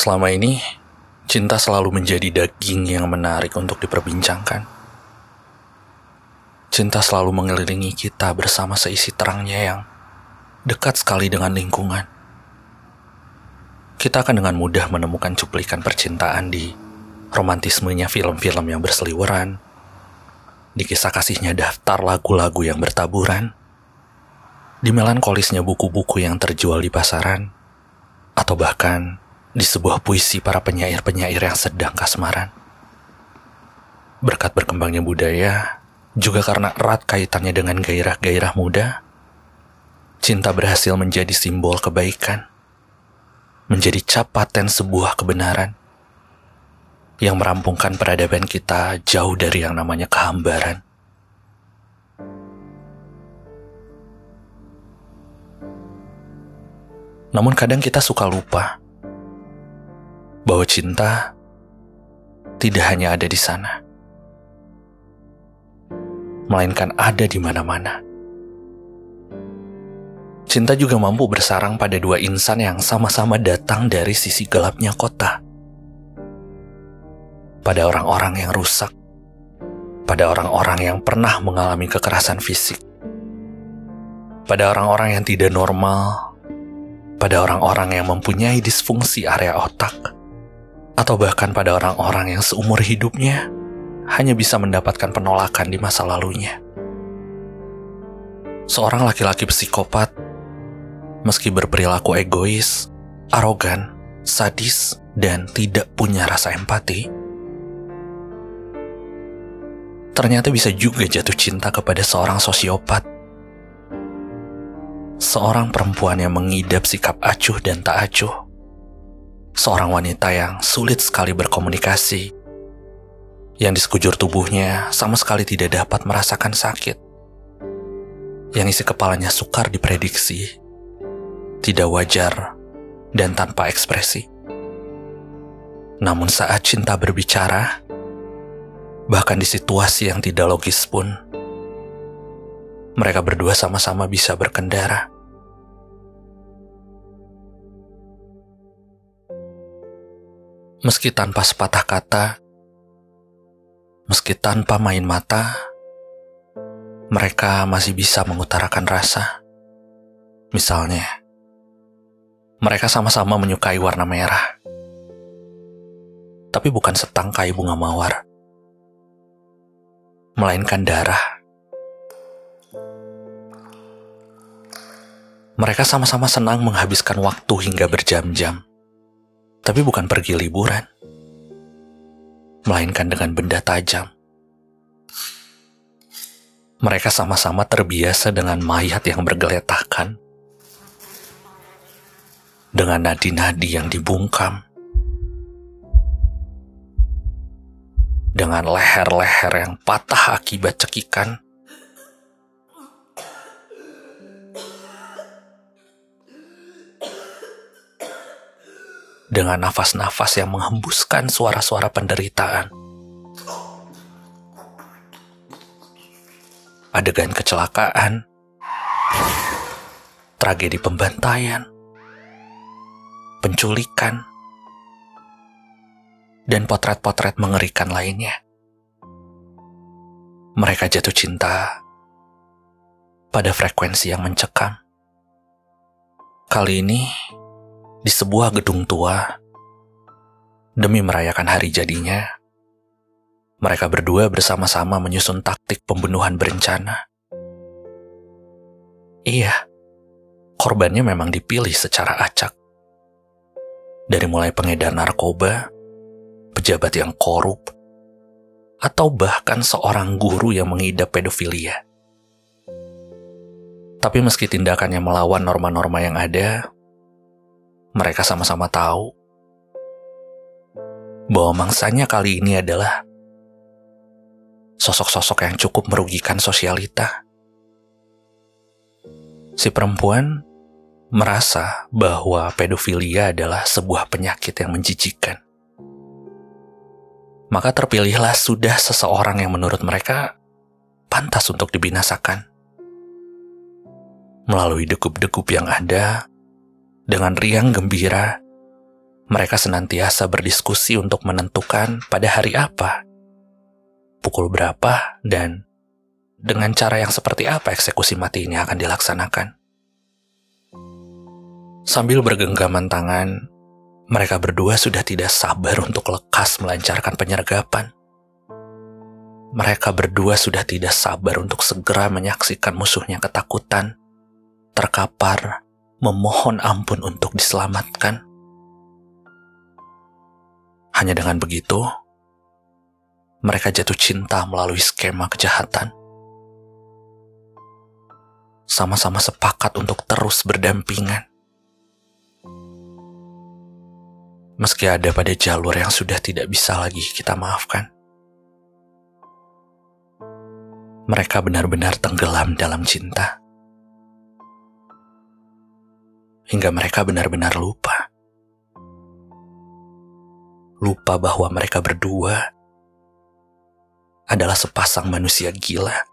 Selama ini, cinta selalu menjadi daging yang menarik untuk diperbincangkan. Cinta selalu mengelilingi kita bersama seisi terangnya yang dekat sekali dengan lingkungan. Kita akan dengan mudah menemukan cuplikan percintaan di romantismenya film-film yang berseliweran, di kisah kasihnya daftar lagu-lagu yang bertaburan, di melankolisnya buku-buku yang terjual di pasaran, atau bahkan di sebuah puisi para penyair-penyair yang sedang kasmaran. Berkat berkembangnya budaya, juga karena erat kaitannya dengan gairah-gairah muda, cinta berhasil menjadi simbol kebaikan, menjadi cap sebuah kebenaran, yang merampungkan peradaban kita jauh dari yang namanya kehambaran. Namun kadang kita suka lupa bahwa cinta tidak hanya ada di sana, melainkan ada di mana-mana. Cinta juga mampu bersarang pada dua insan yang sama-sama datang dari sisi gelapnya kota. Pada orang-orang yang rusak, pada orang-orang yang pernah mengalami kekerasan fisik, pada orang-orang yang tidak normal, pada orang-orang yang mempunyai disfungsi area otak, atau bahkan pada orang-orang yang seumur hidupnya hanya bisa mendapatkan penolakan di masa lalunya. Seorang laki-laki psikopat, meski berperilaku egois, arogan, sadis, dan tidak punya rasa empati, ternyata bisa juga jatuh cinta kepada seorang sosiopat. Seorang perempuan yang mengidap sikap acuh dan tak acuh seorang wanita yang sulit sekali berkomunikasi, yang di sekujur tubuhnya sama sekali tidak dapat merasakan sakit, yang isi kepalanya sukar diprediksi, tidak wajar, dan tanpa ekspresi. Namun saat cinta berbicara, bahkan di situasi yang tidak logis pun, mereka berdua sama-sama bisa berkendara meski tanpa sepatah kata, meski tanpa main mata, mereka masih bisa mengutarakan rasa. Misalnya, mereka sama-sama menyukai warna merah, tapi bukan setangkai bunga mawar, melainkan darah. Mereka sama-sama senang menghabiskan waktu hingga berjam-jam tapi bukan pergi liburan, melainkan dengan benda tajam. Mereka sama-sama terbiasa dengan mayat yang bergeletakan, dengan nadi-nadi yang dibungkam, dengan leher-leher yang patah akibat cekikan dengan nafas-nafas yang menghembuskan suara-suara penderitaan. Adegan kecelakaan, tragedi pembantaian, penculikan, dan potret-potret mengerikan lainnya. Mereka jatuh cinta pada frekuensi yang mencekam. Kali ini, di sebuah gedung tua demi merayakan hari jadinya. Mereka berdua bersama-sama menyusun taktik pembunuhan berencana. Iya, korbannya memang dipilih secara acak. Dari mulai pengedar narkoba, pejabat yang korup, atau bahkan seorang guru yang mengidap pedofilia. Tapi meski tindakannya melawan norma-norma yang ada, mereka sama-sama tahu bahwa mangsanya kali ini adalah sosok-sosok yang cukup merugikan sosialita. Si perempuan merasa bahwa pedofilia adalah sebuah penyakit yang menjijikan. Maka terpilihlah sudah seseorang yang menurut mereka pantas untuk dibinasakan. Melalui degup-degup yang ada, dengan riang gembira, Mereka senantiasa berdiskusi untuk menentukan pada hari apa, pukul berapa, dan dengan cara yang seperti apa eksekusi mati ini akan dilaksanakan. Sambil bergenggaman tangan, mereka berdua sudah tidak sabar untuk lekas melancarkan penyergapan. Mereka berdua sudah tidak sabar untuk segera menyaksikan musuhnya ketakutan, terkapar, memohon ampun untuk diselamatkan. Hanya dengan begitu, mereka jatuh cinta melalui skema kejahatan. Sama-sama sepakat untuk terus berdampingan. meski ada pada jalur yang sudah tidak bisa lagi kita maafkan. Mereka benar-benar tenggelam dalam cinta. Hingga mereka benar-benar lupa. Lupa bahwa mereka berdua adalah sepasang manusia gila